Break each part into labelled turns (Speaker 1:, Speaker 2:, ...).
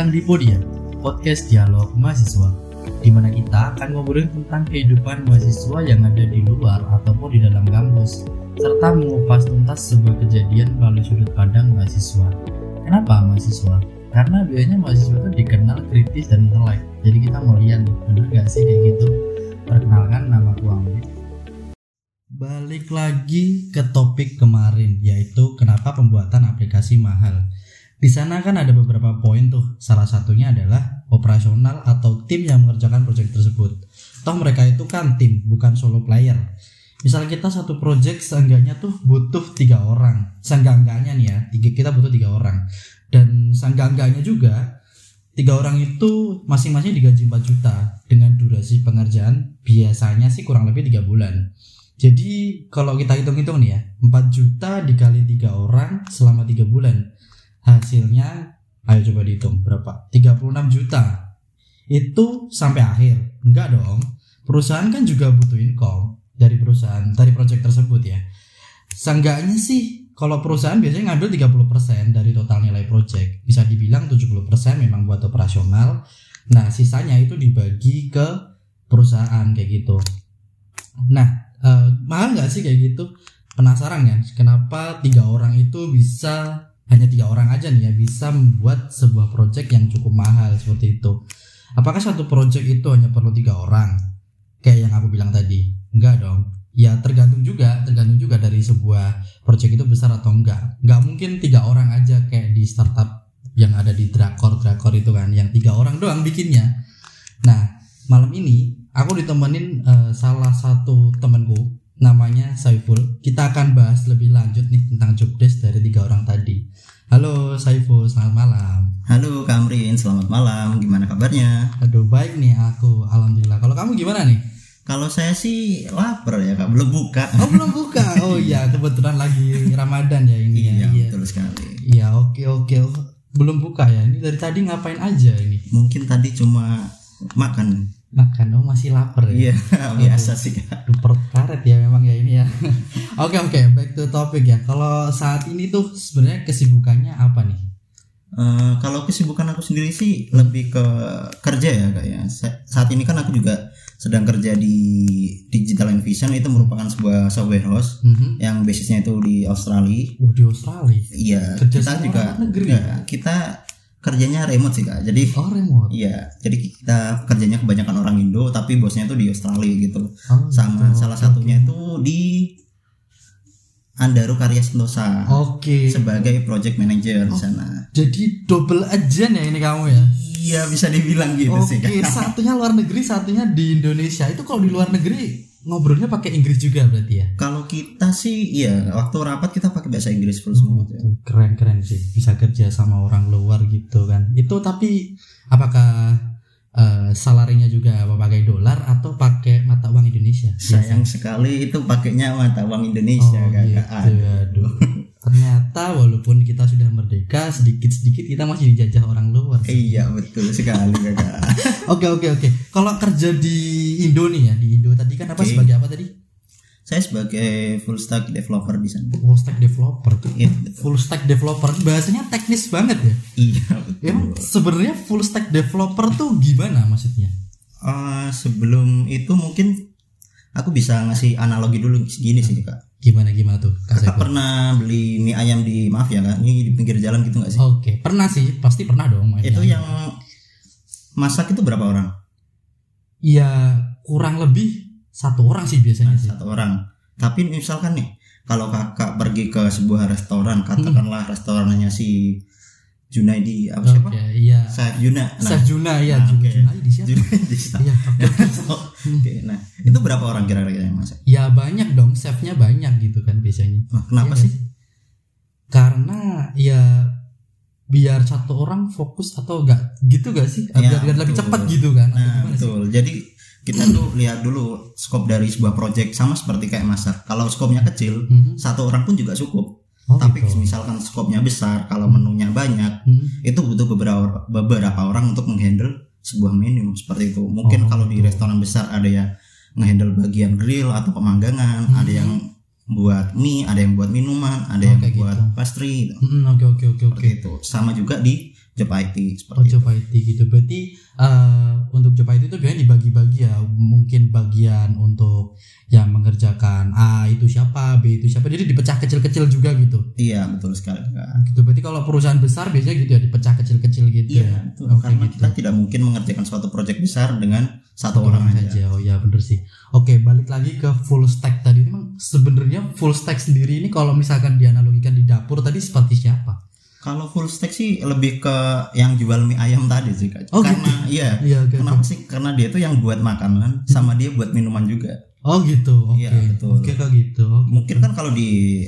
Speaker 1: datang di Podia, podcast dialog mahasiswa, di mana kita akan ngobrolin tentang kehidupan mahasiswa yang ada di luar ataupun di dalam kampus, serta mengupas tuntas sebuah kejadian melalui sudut pandang mahasiswa. Kenapa mahasiswa? Karena biasanya mahasiswa itu dikenal kritis dan intelek. Jadi kita mau lihat bener gak sih kayak gitu? Perkenalkan nama aku Amri. Balik lagi ke topik kemarin, yaitu kenapa pembuatan aplikasi mahal. Di sana kan ada beberapa poin tuh. Salah satunya adalah operasional atau tim yang mengerjakan proyek tersebut. Toh mereka itu kan tim, bukan solo player. Misal kita satu project seenggaknya tuh butuh tiga orang. Seenggak-enggaknya nih ya, tiga, kita butuh tiga orang. Dan seenggak-enggaknya juga tiga orang itu masing-masing digaji 4 juta dengan durasi pengerjaan biasanya sih kurang lebih tiga bulan. Jadi kalau kita hitung-hitung nih ya, 4 juta dikali tiga orang selama tiga bulan hasilnya ayo coba dihitung berapa? 36 juta. Itu sampai akhir. Enggak dong. Perusahaan kan juga butuh income dari perusahaan dari proyek tersebut ya. Seenggaknya sih kalau perusahaan biasanya ngambil 30% dari total nilai proyek bisa dibilang 70% memang buat operasional. Nah sisanya itu dibagi ke perusahaan kayak gitu. Nah eh, mahal nggak sih kayak gitu? Penasaran kan? Kenapa tiga orang itu bisa hanya tiga orang aja nih ya bisa membuat sebuah project yang cukup mahal seperti itu. Apakah satu project itu hanya perlu tiga orang? Kayak yang aku bilang tadi, enggak dong. Ya tergantung juga, tergantung juga dari sebuah project itu besar atau enggak. Enggak mungkin tiga orang aja kayak di startup yang ada di drakor drakor itu kan, yang tiga orang doang bikinnya. Nah malam ini aku ditemenin uh, salah satu temanku namanya Saiful. Kita akan bahas lebih lanjut nih malam.
Speaker 2: Gimana kabarnya?
Speaker 1: Aduh baik nih aku, alhamdulillah. Kalau kamu gimana nih?
Speaker 2: Kalau saya sih lapar ya kak, belum buka.
Speaker 1: Oh belum buka. Oh iya kebetulan lagi Ramadan ya ini.
Speaker 2: iya,
Speaker 1: ya.
Speaker 2: iya, betul sekali.
Speaker 1: Iya oke oke. Belum buka ya. Ini dari tadi ngapain aja ini?
Speaker 2: Mungkin tadi cuma makan.
Speaker 1: Makan. Oh masih lapar ya.
Speaker 2: Iya, biasa sih kak.
Speaker 1: Aduh, perut karet ya memang ya ini ya. Oke oke, back to topic ya. Kalau saat ini tuh sebenarnya kesibukannya apa nih?
Speaker 2: Eh, kalau kesibukan aku sendiri sih lebih ke kerja ya kak ya. Sa- Saat ini kan aku juga sedang kerja di Digital Envision itu merupakan sebuah software house
Speaker 1: Mhm.
Speaker 2: yang basisnya itu di Australia.
Speaker 1: Oh, di Australia.
Speaker 2: Iya,
Speaker 1: Kerja
Speaker 2: kita juga
Speaker 1: negeri?
Speaker 2: ya, kita kerjanya remote sih kak. Jadi
Speaker 1: Oh remote.
Speaker 2: Iya, jadi kita kerjanya kebanyakan orang Indo, tapi bosnya itu di Australia gitu.
Speaker 1: Oh,
Speaker 2: Sama
Speaker 1: gitu.
Speaker 2: salah satunya itu di Andaru Karya Sentosa
Speaker 1: Oke.
Speaker 2: sebagai project manager
Speaker 1: Oh.
Speaker 2: di sana.
Speaker 1: Jadi double agent ya ini kamu ya?
Speaker 2: Iya, bisa dibilang gitu sih.
Speaker 1: Oke, satunya luar negeri, satunya di Indonesia. Itu kalau di luar negeri ngobrolnya pakai Inggris juga berarti ya?
Speaker 2: Kalau kita sih, iya, waktu rapat kita pakai bahasa Inggris full semua. gitu.
Speaker 1: Tuh, keren keren sih bisa kerja sama orang luar gitu kan itu tapi apakah eh, salarinya juga pakai dolar atau pakai mata uang Indonesia
Speaker 2: Sayang sekali itu pakainya mata uang Indonesia,
Speaker 1: oh,
Speaker 2: Kak.
Speaker 1: gitu,
Speaker 2: Aduh.
Speaker 1: ternyata walaupun kita sudah merdeka sedikit sedikit kita masih dijajah orang luar
Speaker 2: Iya, betul sekali, Kakak.
Speaker 1: oke oke oke kalau kerja di Indo nih ya di Indo tadi kan apa
Speaker 2: Oke.
Speaker 1: sebagai apa tadi
Speaker 2: Saya sebagai full stack developer di sana.
Speaker 1: full stack developer tuh
Speaker 2: Iya,
Speaker 1: full stack developer bahasanya teknis banget ya
Speaker 2: Iya, betul.
Speaker 1: Emang sebenarnya full stack developer tuh gimana maksudnya?
Speaker 2: Eh, sebelum itu mungkin aku bisa ngasih analogi dulu gini sih kak.
Speaker 1: Gimana gimana tuh? Kak
Speaker 2: Kakak pernah beli mie ayam di maaf ya kak, ini di pinggir jalan gitu nggak sih?
Speaker 1: Oke, pernah sih, pasti pernah dong.
Speaker 2: Itu yang masak itu berapa orang?
Speaker 1: Iya kurang lebih satu orang sih biasanya sih.
Speaker 2: Satu orang. Tapi misalkan nih, kalau kakak pergi ke sebuah restoran, katakanlah restorannya si Junaidi apa siapa?
Speaker 1: Oke, iya.
Speaker 2: Saif Juna.
Speaker 1: Chef Juna ya,
Speaker 2: nah,
Speaker 1: Juna
Speaker 2: oke.
Speaker 1: Juna di siapa?
Speaker 2: Junaidi.
Speaker 1: Iya, oke.
Speaker 2: Oke, nah itu berapa orang kira-kira yang masak?
Speaker 1: ya banyak dong, chefnya banyak gitu kan biasanya.
Speaker 2: Nah, kenapa
Speaker 1: Iya
Speaker 2: sih?
Speaker 1: Karena ya biar satu orang fokus atau enggak gitu gak sih?
Speaker 2: Ya,
Speaker 1: biar, biar lebih
Speaker 2: betul.
Speaker 1: cepat gitu kan?
Speaker 2: Nah,
Speaker 1: gimana sih?
Speaker 2: betul. Jadi kita tuh lihat dulu skop dari sebuah project sama seperti kayak masak. Kalau skopnya kecil,
Speaker 1: Mhm.
Speaker 2: satu orang pun juga cukup.
Speaker 1: Oh,
Speaker 2: Tapi
Speaker 1: gitu.
Speaker 2: misalkan skopnya besar, kalau menunya banyak,
Speaker 1: Hmm.
Speaker 2: itu butuh beberapa beberapa orang untuk menghandle sebuah menu seperti itu. Mungkin
Speaker 1: Oh,
Speaker 2: kalau di
Speaker 1: gitu.
Speaker 2: restoran besar ada yang menghandle bagian grill atau pemanggangan,
Speaker 1: Hmm.
Speaker 2: ada yang buat mie, ada yang buat minuman, ada yang
Speaker 1: Oke,
Speaker 2: buat
Speaker 1: gitu.
Speaker 2: pastry gitu.
Speaker 1: Hmm, Oke oke oke oke.
Speaker 2: Itu. Sama juga di job IT
Speaker 1: Oh
Speaker 2: seperti itu.
Speaker 1: job IT gitu. Berarti eh, untuk job IT itu biasanya dibagi-bagi ya. Mungkin bagian untuk yang mengerjakan A itu siapa, B itu siapa. Jadi dipecah kecil-kecil juga gitu.
Speaker 2: Iya betul sekali Kak.
Speaker 1: Gitu. Berarti kalau perusahaan besar biasanya gitu ya dipecah kecil-kecil gitu
Speaker 2: Iya
Speaker 1: ya.
Speaker 2: betul.
Speaker 1: Oke,
Speaker 2: karena
Speaker 1: gitu.
Speaker 2: kita tidak mungkin mengerjakan suatu proyek besar dengan satu
Speaker 1: Satu
Speaker 2: orang, aja.
Speaker 1: saja. Oh ya bener sih. Oke, balik lagi ke full stack tadi. Memang sebenarnya full stack sendiri ini kalau misalkan dianalogikan di dapur tadi seperti siapa?
Speaker 2: Kalau full stack sih lebih ke yang jual mie ayam tadi sih Kak.
Speaker 1: Oh,
Speaker 2: karena iya.
Speaker 1: Iya, oke.
Speaker 2: Kenapa sih? Karena dia tuh yang buat makanan sama dia buat minuman juga.
Speaker 1: Oh gitu. Oke.
Speaker 2: Iya, betul.
Speaker 1: Oke kok gitu.
Speaker 2: Mungkin kan kalau di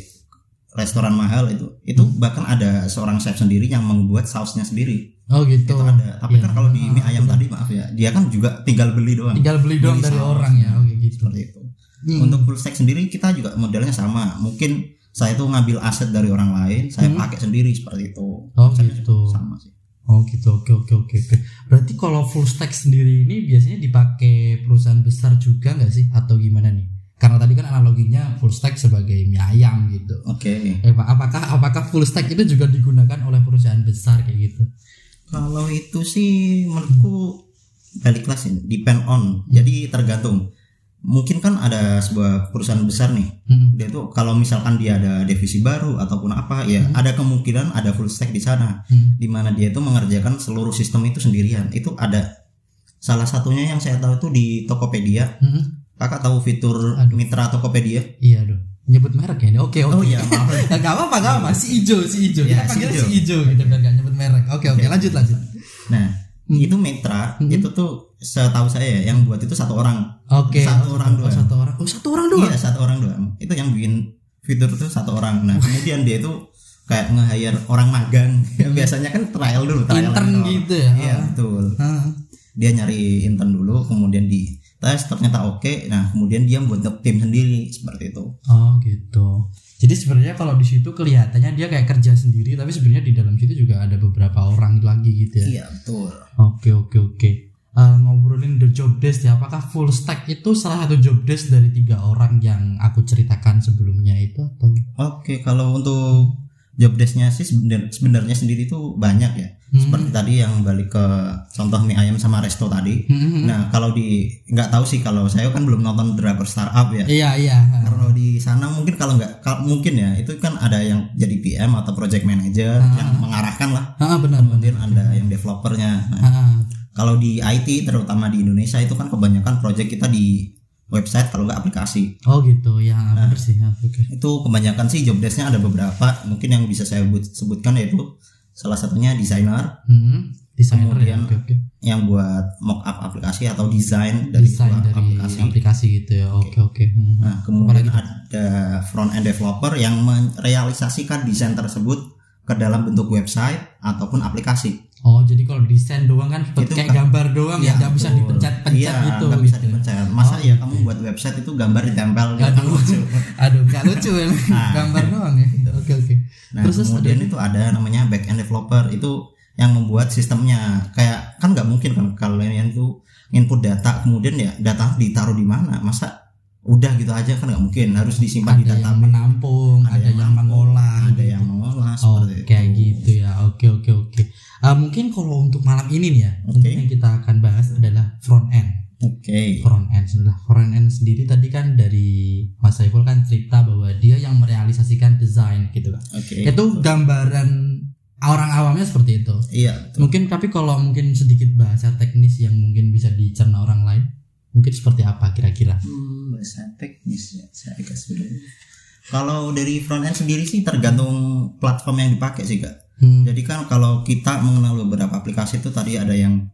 Speaker 2: restoran mahal itu, itu
Speaker 1: Hmm.
Speaker 2: bahkan ada seorang chef sendiri yang membuat sausnya sendiri.
Speaker 1: Oh gitu.
Speaker 2: Itu ada. Tapi
Speaker 1: Iya.
Speaker 2: kan kalau di mie
Speaker 1: Ah,
Speaker 2: ayam tadi maaf ya, dia kan juga tinggal beli doang.
Speaker 1: tinggal beli doang
Speaker 2: Beli
Speaker 1: dari
Speaker 2: saus.
Speaker 1: orang ya. Oke gitu.
Speaker 2: Seperti itu.
Speaker 1: Hmm.
Speaker 2: Untuk full stack sendiri kita juga modelnya sama. Mungkin saya tuh ngambil aset dari orang lain, saya
Speaker 1: Hmm.
Speaker 2: pakai sendiri seperti itu.
Speaker 1: Oh
Speaker 2: Konsepnya
Speaker 1: gitu.
Speaker 2: Sama sih.
Speaker 1: Oh gitu, oke oke oke oke. Berarti kalau full stack sendiri ini biasanya dipakai perusahaan besar juga nggak sih atau gimana nih? Karena tadi kan analoginya full stack sebagai mie ayam gitu.
Speaker 2: Oke.
Speaker 1: Eh, Pak, apakah apakah full stack itu juga digunakan oleh perusahaan besar kayak gitu?
Speaker 2: Kalau itu sih menurutku balik kelas ini, depend on. Jadi tergantung. Mungkin kan ada sebuah perusahaan besar nih.
Speaker 1: Hmm.
Speaker 2: Dia tuh kalau misalkan dia ada divisi baru ataupun apa ya, ada kemungkinan ada full stack di sana.
Speaker 1: Hmm.
Speaker 2: Di mana dia itu mengerjakan seluruh sistem itu sendirian. Itu ada salah satunya yang saya tahu itu di Tokopedia.
Speaker 1: Hmm.
Speaker 2: Kakak tahu fitur
Speaker 1: Aduh.
Speaker 2: mitra Tokopedia?
Speaker 1: Iya aduh. Nyebut merek ya ini. Oke oke.
Speaker 2: Oh iya, maaf.
Speaker 1: Gak apa-apa gak apa. Si ijo si ijo.
Speaker 2: Ya,
Speaker 1: Kita
Speaker 2: si ijo.
Speaker 1: si ijo gitu biar gak nyebut merek. Oke oke lanjut lanjut.
Speaker 2: Nah,
Speaker 1: Hmm.
Speaker 2: itu mitra
Speaker 1: Hmm.
Speaker 2: itu tuh setahu saya ya, yang buat itu satu orang.
Speaker 1: Oke.
Speaker 2: Satu orang
Speaker 1: Oh,
Speaker 2: doang.
Speaker 1: satu orang. Oh satu orang doang.
Speaker 2: Iya satu orang doang. Itu yang bikin fitur itu satu orang. Nah kemudian dia itu kayak nge-hire orang magang. Ya, biasanya kan trial dulu. Trial
Speaker 1: Intern gitu ya.
Speaker 2: Iya betul.
Speaker 1: Hah.
Speaker 2: Dia nyari intern dulu, kemudian di tes ternyata oke. Nah kemudian dia buat tim sendiri seperti itu.
Speaker 1: Oh gitu. Jadi sebenarnya kalau di situ kelihatannya dia kayak kerja sendiri, tapi sebenarnya di dalam situ juga ada beberapa orang lagi gitu ya.
Speaker 2: Iya betul.
Speaker 1: Oke oke oke. Eh, ngobrolin the job desk ya, apakah full stack itu salah satu job desk dari tiga orang yang aku ceritakan sebelumnya itu atau?
Speaker 2: Oke kalau untuk job desk-nya sih sebenar- sebenarnya sendiri itu banyak ya.
Speaker 1: Hmm.
Speaker 2: Seperti tadi yang balik ke contoh mie ayam sama resto tadi.
Speaker 1: Hmm.
Speaker 2: Nah kalau di nggak tahu sih kalau saya kan belum nonton Driver Startup ya.
Speaker 1: Iya iya.
Speaker 2: Kalau di sana mungkin kalau nggak kalau mungkin ya itu kan ada yang jadi PM atau project manager
Speaker 1: Ah.
Speaker 2: yang mengarahkan lah.
Speaker 1: Ah, benar benar.
Speaker 2: Kemudian ada yang developernya. Nah,
Speaker 1: Ah,
Speaker 2: kalau di IT terutama di Indonesia itu kan kebanyakan project kita di website kalau nggak aplikasi.
Speaker 1: oh gitu ya
Speaker 2: Nah.
Speaker 1: benar sih. Ah, Oke.
Speaker 2: Itu kebanyakan sih job desk-nya ada beberapa. Mungkin yang bisa saya sebut- sebutkan yaitu salah satunya desainer
Speaker 1: Hmm. Desainer ya. Oke oke.
Speaker 2: yang buat mock up aplikasi atau desain dari sebuah
Speaker 1: dari
Speaker 2: aplikasi.
Speaker 1: aplikasi. gitu ya. Oke oke. Hmm.
Speaker 2: Nah, kemudian
Speaker 1: Apalagi
Speaker 2: ada front end developer yang merealisasikan desain tersebut ke dalam bentuk website ataupun aplikasi.
Speaker 1: Oh jadi kalau desain doang kan
Speaker 2: Itu
Speaker 1: kayak
Speaker 2: kan-
Speaker 1: gambar doang ya nggak bisa dipencet-pencet
Speaker 2: Iya,
Speaker 1: gitu.
Speaker 2: nggak bisa
Speaker 1: gitu.
Speaker 2: dipencet. Masa
Speaker 1: Oh,
Speaker 2: ya
Speaker 1: gitu.
Speaker 2: kamu buat website itu gambar ditempel gitu.
Speaker 1: Aduh, aduh nggak lucu ya.
Speaker 2: Nah.
Speaker 1: gambar doang ya. Oke oke.
Speaker 2: Nah,
Speaker 1: Terus, terus
Speaker 2: kemudian
Speaker 1: ada-
Speaker 2: itu ada namanya back end developer itu yang membuat sistemnya. Kayak kan nggak mungkin kan kalau kalian tuh input data kemudian ya data ditaruh di mana? Masa udah gitu aja kan nggak mungkin harus disimpan di
Speaker 1: Ada
Speaker 2: data
Speaker 1: yang menampung, ada, yang,
Speaker 2: menampung,
Speaker 1: mengolah,
Speaker 2: ada
Speaker 1: gitu.
Speaker 2: yang mengolah
Speaker 1: Oh,
Speaker 2: seperti
Speaker 1: kayak
Speaker 2: itu.
Speaker 1: gitu ya. Oke oke oke. Ah, mungkin kalau untuk malam ini nih ya, mungkin yang kita akan bahas adalah front end.
Speaker 2: Oke.
Speaker 1: Front end sudah front end sendiri tadi kan dari Mas Saiful kan cerita bahwa dia yang merealisasikan desain gitu kan.
Speaker 2: Oke.
Speaker 1: Itu gambaran orang awamnya seperti itu.
Speaker 2: Iya. betul.
Speaker 1: Mungkin tapi kalau mungkin sedikit bahasa teknis yang mungkin bisa dicerna orang lain, mungkin seperti apa kira-kira?
Speaker 2: Hmm, bahasa teknis ya saya agak sulit. Kalau dari front end sendiri sih tergantung platform yang dipakai sih kak.
Speaker 1: Hmm.
Speaker 2: Jadi kan kalau kita mengenal beberapa aplikasi itu tadi ada yang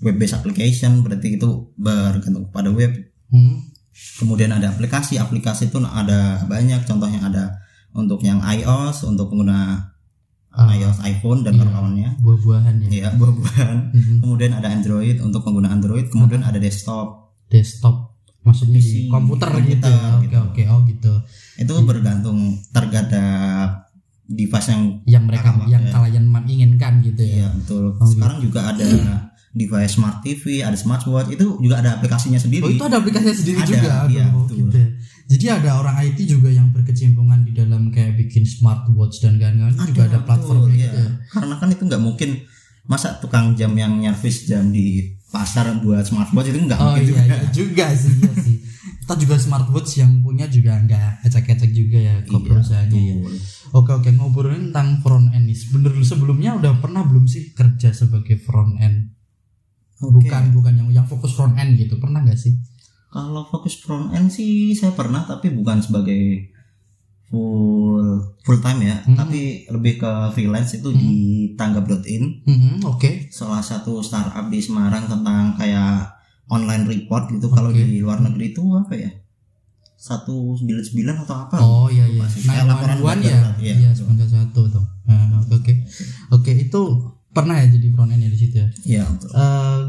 Speaker 2: web based application berarti itu bergantung kepada web.
Speaker 1: Hmm.
Speaker 2: Kemudian ada aplikasi, aplikasi itu ada banyak contohnya ada untuk yang iOS untuk pengguna
Speaker 1: Ah,
Speaker 2: iOS iPhone dan
Speaker 1: Iya.
Speaker 2: kawan-kawannya.
Speaker 1: buah-buahan ya.
Speaker 2: Ya buah-buahan.
Speaker 1: Hmm.
Speaker 2: Kemudian ada Android untuk pengguna Android, kemudian ada desktop.
Speaker 1: Desktop maksudnya di
Speaker 2: PC,
Speaker 1: komputer,
Speaker 2: komputer,
Speaker 1: gitu. ya? Oke
Speaker 2: gitu.
Speaker 1: oke oh gitu.
Speaker 2: Itu bergantung terhadap device yang
Speaker 1: Yang mereka yang kalian inginkan gitu ya.
Speaker 2: Iya betul.
Speaker 1: Oh,
Speaker 2: Sekarang juga ada device smart TV, ada smartwatch itu juga ada aplikasinya sendiri.
Speaker 1: Oh itu ada aplikasinya sendiri
Speaker 2: Ada,
Speaker 1: juga.
Speaker 2: Iya,
Speaker 1: oh,
Speaker 2: betul.
Speaker 1: gitu. Jadi ada orang IT juga yang berkecimpungan di dalam kayak bikin smartwatch dan kawan-kawan juga ada
Speaker 2: betul,
Speaker 1: platformnya
Speaker 2: iya.
Speaker 1: gitu.
Speaker 2: Karena kan itu nggak mungkin masa tukang jam yang nyervis jam di pasar buat smartwatch itu enggak
Speaker 1: Oh
Speaker 2: mungkin
Speaker 1: iya,
Speaker 2: juga.
Speaker 1: iya juga sih, iya sih. Kita juga smartwatch yang punya juga nggak ecek-ecek juga ya ke
Speaker 2: Iya,
Speaker 1: perusahaannya. ya. Oke oke ngobrolin tentang front end nih. Bener sebelumnya udah pernah belum sih kerja sebagai front end?
Speaker 2: Oke.
Speaker 1: Bukan bukan yang yang fokus front end gitu. Pernah nggak sih?
Speaker 2: Kalau fokus front end sih saya pernah tapi bukan sebagai full full time ya,
Speaker 1: Hmm.
Speaker 2: tapi lebih ke freelance itu di tanggap.in,
Speaker 1: Mhm, Oke.
Speaker 2: salah satu startup di Semarang tentang kayak online report gitu. Kalau
Speaker 1: Oke.
Speaker 2: di luar negeri itu apa ya? satu sembilan sembilan atau apa?
Speaker 1: Oh iya iya. Nah,
Speaker 2: laporan
Speaker 1: laporan ya.
Speaker 2: iya.
Speaker 1: Iya, sembilan satu tuh. Nah, Oke oke. Itu pernah ya jadi front end ya di situ ya.
Speaker 2: Iya.
Speaker 1: Eh,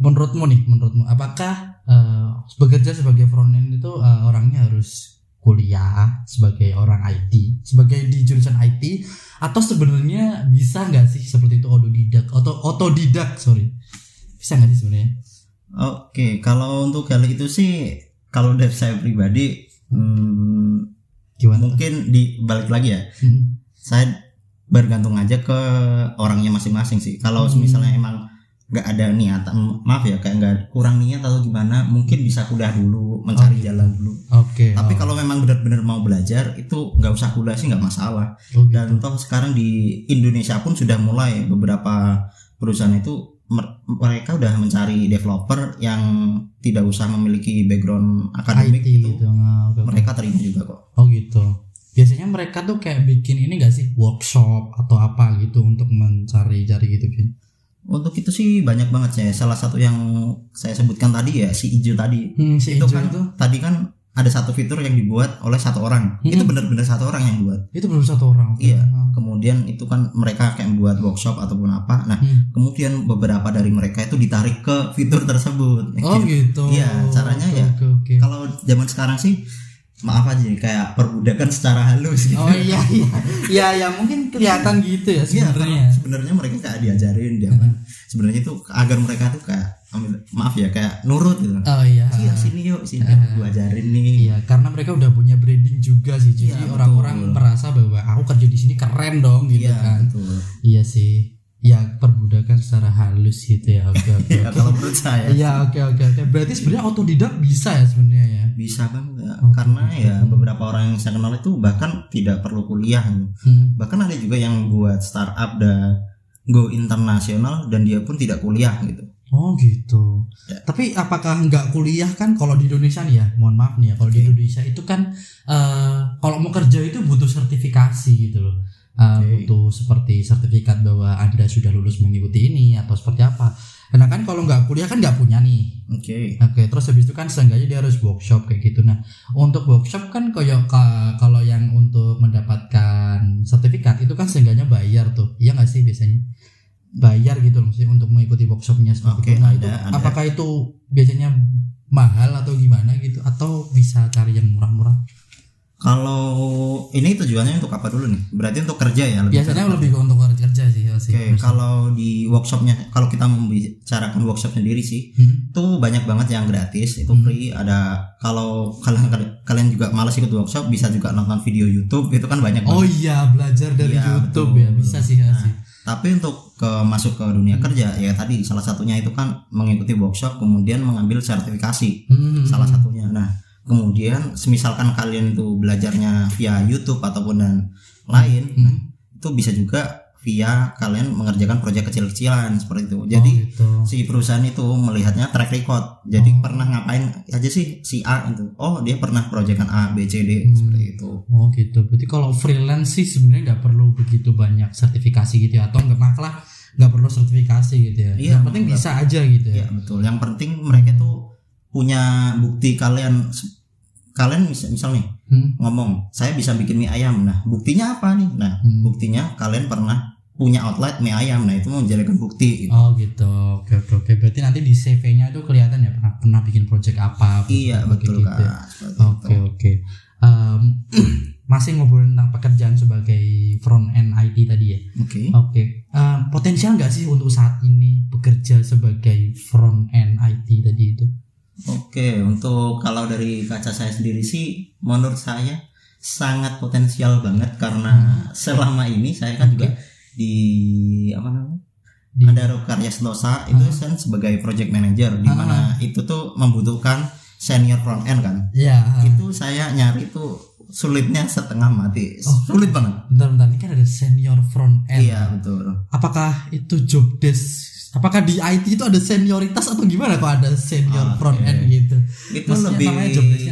Speaker 1: menurutmu nih, menurutmu apakah eh, bekerja sebagai front end itu eh, orangnya harus kuliah sebagai orang IT, sebagai di jurusan IT atau sebenarnya bisa nggak sih seperti itu otodidak atau otodidak sorry bisa nggak sih sebenarnya?
Speaker 2: Oke, kalau untuk hal itu sih kalau dari saya pribadi hmm,
Speaker 1: Gimana?
Speaker 2: mungkin di balik lagi ya.
Speaker 1: Hmm.
Speaker 2: Saya bergantung aja ke orangnya masing-masing sih. Kalau
Speaker 1: Hmm.
Speaker 2: misalnya emang nggak ada niatan, maaf ya kayak nggak kurang niat atau gimana, mungkin bisa kuliah dulu, mencari
Speaker 1: gitu.
Speaker 2: jalan dulu.
Speaker 1: Oke.
Speaker 2: Tapi
Speaker 1: oh.
Speaker 2: kalau memang benar-benar mau belajar itu nggak usah kuliah sih nggak masalah.
Speaker 1: Oh, gitu.
Speaker 2: Dan toh sekarang di Indonesia pun sudah mulai beberapa perusahaan itu mer- mereka udah mencari developer yang tidak usah memiliki background akademik
Speaker 1: IT
Speaker 2: gitu.
Speaker 1: gitu. Nah.
Speaker 2: Mereka terima juga kok.
Speaker 1: Oh gitu. Biasanya mereka tuh kayak bikin ini gak sih workshop atau apa gitu untuk mencari-cari gitu kan?
Speaker 2: Untuk itu sih banyak banget saya. Salah satu yang saya sebutkan tadi ya si Ijo tadi.
Speaker 1: Hmm, si
Speaker 2: itu
Speaker 1: Ijo
Speaker 2: kan
Speaker 1: itu
Speaker 2: tadi kan ada satu fitur yang dibuat oleh satu orang.
Speaker 1: Hmm.
Speaker 2: Itu benar-benar satu orang yang buat.
Speaker 1: itu belum satu orang.
Speaker 2: Iya.
Speaker 1: Ah.
Speaker 2: Kemudian itu kan mereka kayak membuat workshop ataupun apa. Nah,
Speaker 1: Hmm.
Speaker 2: kemudian beberapa dari mereka itu ditarik ke fitur tersebut.
Speaker 1: Oh gitu.
Speaker 2: Iya, caranya
Speaker 1: Oke,
Speaker 2: ya.
Speaker 1: Oke oke.
Speaker 2: Kalau zaman sekarang sih maaf aja nih, kayak perbudakan secara halus gitu.
Speaker 1: Oh iya iya. Iya ya mungkin kelihatan gitu ya
Speaker 2: Iya,
Speaker 1: sebenarnya.
Speaker 2: karena sebenarnya mereka kayak diajarin dia
Speaker 1: Hmm.
Speaker 2: sebenarnya itu agar mereka tuh kayak maaf ya kayak nurut gitu.
Speaker 1: Oh iya.
Speaker 2: Iya sini yuk sini
Speaker 1: Ah.
Speaker 2: gua ajarin nih.
Speaker 1: Iya, karena mereka udah punya branding juga sih. Jadi
Speaker 2: Iya,
Speaker 1: orang-orang
Speaker 2: betul.
Speaker 1: merasa bahwa aku kerja di sini keren dong gitu
Speaker 2: Iya
Speaker 1: kan.
Speaker 2: betul.
Speaker 1: Iya sih. Ya perbudakan secara halus gitu ya. Oke oke.
Speaker 2: Ya kalau menurut saya
Speaker 1: Iya oke oke oke. Berarti sebenarnya otodidak bisa ya sebenarnya ya.
Speaker 2: bisa banget
Speaker 1: Oke,
Speaker 2: karena
Speaker 1: oke.
Speaker 2: ya beberapa orang yang saya kenal itu bahkan tidak perlu kuliah gitu.
Speaker 1: Hmm.
Speaker 2: bahkan ada juga yang buat startup dan go internasional dan dia pun tidak kuliah gitu
Speaker 1: Oh gitu.
Speaker 2: Ya.
Speaker 1: Tapi apakah nggak kuliah kan kalau di Indonesia nih ya? Mohon maaf nih ya. Kalau di
Speaker 2: Oke.
Speaker 1: Indonesia itu kan eh, kalau mau kerja itu butuh sertifikasi gitu loh.
Speaker 2: Oke.
Speaker 1: Butuh seperti sertifikat bahwa anda sudah lulus mengikuti ini atau seperti apa. Karena kan kalau nggak kuliah kan nggak punya nih.
Speaker 2: oke
Speaker 1: Oke, terus habis itu kan seenggaknya dia harus workshop kayak gitu. Nah, untuk workshop kan kayak ka- kalau yang untuk mendapatkan sertifikat itu kan seenggaknya bayar tuh. Iya nggak sih biasanya? Bayar gitu loh maksudnya untuk mengikuti workshopnya seperti
Speaker 2: Oke,
Speaker 1: itu. Nah,
Speaker 2: ada,
Speaker 1: itu
Speaker 2: ada.
Speaker 1: apakah itu biasanya mahal atau gimana gitu atau bisa cari yang murah-murah?
Speaker 2: Kalau ini tujuannya untuk apa dulu nih berarti untuk kerja ya lebih
Speaker 1: Biasanya
Speaker 2: ke-
Speaker 1: lebih untuk kerja sih ya sih.
Speaker 2: oke kalau di workshopnya kalau kita membicarakan workshop sendiri sih
Speaker 1: Hmm.
Speaker 2: itu banyak banget yang gratis itu
Speaker 1: Hmm.
Speaker 2: free ada kalau kalian kalian juga malas ikut workshop bisa juga nonton video YouTube itu kan banyak
Speaker 1: Oh
Speaker 2: banget.
Speaker 1: iya, belajar dari
Speaker 2: Iya,
Speaker 1: YouTube
Speaker 2: betul.
Speaker 1: ya. Bisa sih ya
Speaker 2: Nah,
Speaker 1: sih.
Speaker 2: Tapi untuk ke masuk ke dunia kerja ya tadi salah satunya itu kan mengikuti workshop kemudian mengambil sertifikasi
Speaker 1: Hmm.
Speaker 2: salah satunya. Nah kemudian semisalkan kalian itu belajarnya via YouTube ataupun dan lain,
Speaker 1: Hmm.
Speaker 2: nah, itu bisa juga via kalian mengerjakan proyek kecil-kecilan seperti itu. Jadi
Speaker 1: oh, gitu.
Speaker 2: si perusahaan itu melihatnya track record. Jadi
Speaker 1: Oh.
Speaker 2: pernah ngapain aja sih si A itu? Oh dia pernah proyekan A, B, C, D
Speaker 1: Hmm.
Speaker 2: seperti itu.
Speaker 1: Oh gitu. Berarti kalau freelance sih sebenarnya nggak perlu begitu banyak sertifikasi gitu ya atau nggak malah nggak perlu sertifikasi gitu ya.
Speaker 2: Iya,
Speaker 1: Yang penting
Speaker 2: nggak.
Speaker 1: bisa aja gitu ya.
Speaker 2: Ya betul. Yang penting mereka tuh punya bukti kalian kalian misal, misal nih
Speaker 1: Hmm.
Speaker 2: ngomong saya bisa bikin mie ayam. Nah buktinya apa nih? Nah
Speaker 1: Hmm.
Speaker 2: buktinya kalian pernah punya outlet mie ayam. Nah itu menjadikan bukti. Gitu.
Speaker 1: Oh gitu. Oke oke oke. Berarti nanti di CV-nya tuh kelihatan ya pernah pernah bikin project apa.
Speaker 2: iya
Speaker 1: kayak
Speaker 2: betul
Speaker 1: gitu
Speaker 2: kak. Seperti
Speaker 1: Oke
Speaker 2: itu.
Speaker 1: oke. Em, masih ngobrolin tentang pekerjaan sebagai front end IT tadi ya.
Speaker 2: Oke.
Speaker 1: Oke. Em, potensial nggak sih untuk saat ini bekerja sebagai front end IT tadi itu?
Speaker 2: Oke, untuk kalau dari kaca saya sendiri sih, menurut saya sangat potensial banget karena selama ini saya kan
Speaker 1: Hmm.
Speaker 2: Juga di apa namanya
Speaker 1: Di-
Speaker 2: ada Rokarya Sentosa itu kan sebagai project manager di mana itu tuh membutuhkan senior front end kan.
Speaker 1: Ya
Speaker 2: itu saya nyari itu sulitnya setengah mati. Sulit banget.
Speaker 1: bentar-bentar ini kan ada senior front end.
Speaker 2: Iya betul.
Speaker 1: Apakah itu job desk apakah di IT itu ada senioritas atau gimana kok ada senior
Speaker 2: Oke.
Speaker 1: front end gitu.
Speaker 2: Itu
Speaker 1: Maksudnya
Speaker 2: lebih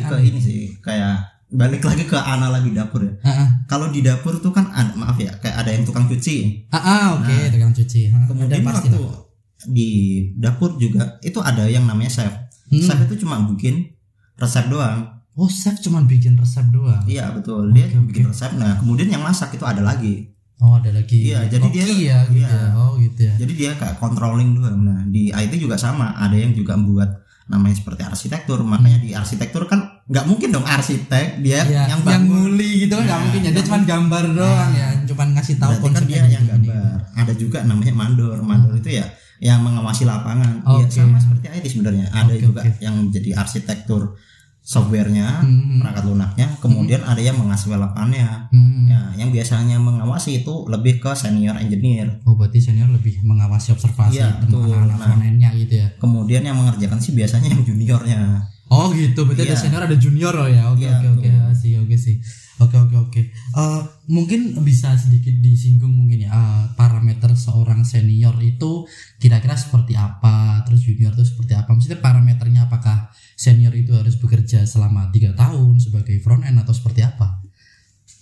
Speaker 2: ke ini sih kayak balik lagi ke analogi dapur ya.
Speaker 1: Ah ah.
Speaker 2: kalau di dapur tuh kan ada, maaf ya kayak ada yang tukang cuci.
Speaker 1: Ah, ah, oke tukang cuci. Ah, ada
Speaker 2: kemudian
Speaker 1: pasti
Speaker 2: waktu di dapur juga itu ada yang namanya chef.
Speaker 1: Hmm.
Speaker 2: chef itu cuma bikin resep doang.
Speaker 1: Oh chef cuma bikin resep doang?
Speaker 2: Iya betul. Dia
Speaker 1: Oke,
Speaker 2: bikin resep. Nah kemudian yang masak itu ada lagi
Speaker 1: oh ada lagi.
Speaker 2: Iya, jadi dia-
Speaker 1: ya gitu
Speaker 2: iya.
Speaker 1: ya. Oh gitu ya.
Speaker 2: Jadi dia kayak controlling doang nah di IT juga sama. Ada yang juga membuat namanya seperti arsitektur. Makanya di arsitektur kan nggak mungkin dong arsitek dia
Speaker 1: Iya,
Speaker 2: yang
Speaker 1: yang,
Speaker 2: bangun.
Speaker 1: nguli gitu kan nggak
Speaker 2: Nah,
Speaker 1: mungkin ya. Dia
Speaker 2: yang-
Speaker 1: cuma gambar doang ya. Cuma ngasih tahu
Speaker 2: kan
Speaker 1: konsepnya
Speaker 2: dia yang
Speaker 1: gini.
Speaker 2: gambar. Ada juga namanya mandor. Mandor itu ya yang mengawasi lapangan. Ya
Speaker 1: Oke.
Speaker 2: sama seperti IT sebenarnya. Ada
Speaker 1: Oke,
Speaker 2: juga
Speaker 1: oke.
Speaker 2: yang jadi arsitektur softwarenya
Speaker 1: Hmm.
Speaker 2: perangkat lunaknya kemudian ada yang mengawasi lapangannya
Speaker 1: Hmm.
Speaker 2: ya yang biasanya mengawasi itu lebih ke senior engineer
Speaker 1: Oh berarti senior lebih mengawasi observasi
Speaker 2: Iya, betul. Nah.
Speaker 1: gitu ya.
Speaker 2: kemudian yang mengerjakan sih biasanya yang juniornya
Speaker 1: Oh gitu, berarti ada
Speaker 2: Iya.
Speaker 1: senior ada junior oh ya. Oke
Speaker 2: Iya,
Speaker 1: oke oke. Sih oke sih. Oke oke oke. Eh, mungkin bisa sedikit disinggung mungkin ya eh, parameter seorang senior itu kira-kira seperti apa, terus junior itu seperti apa. Maksudnya parameternya apakah senior itu harus bekerja selama tiga tahun sebagai front end atau seperti apa?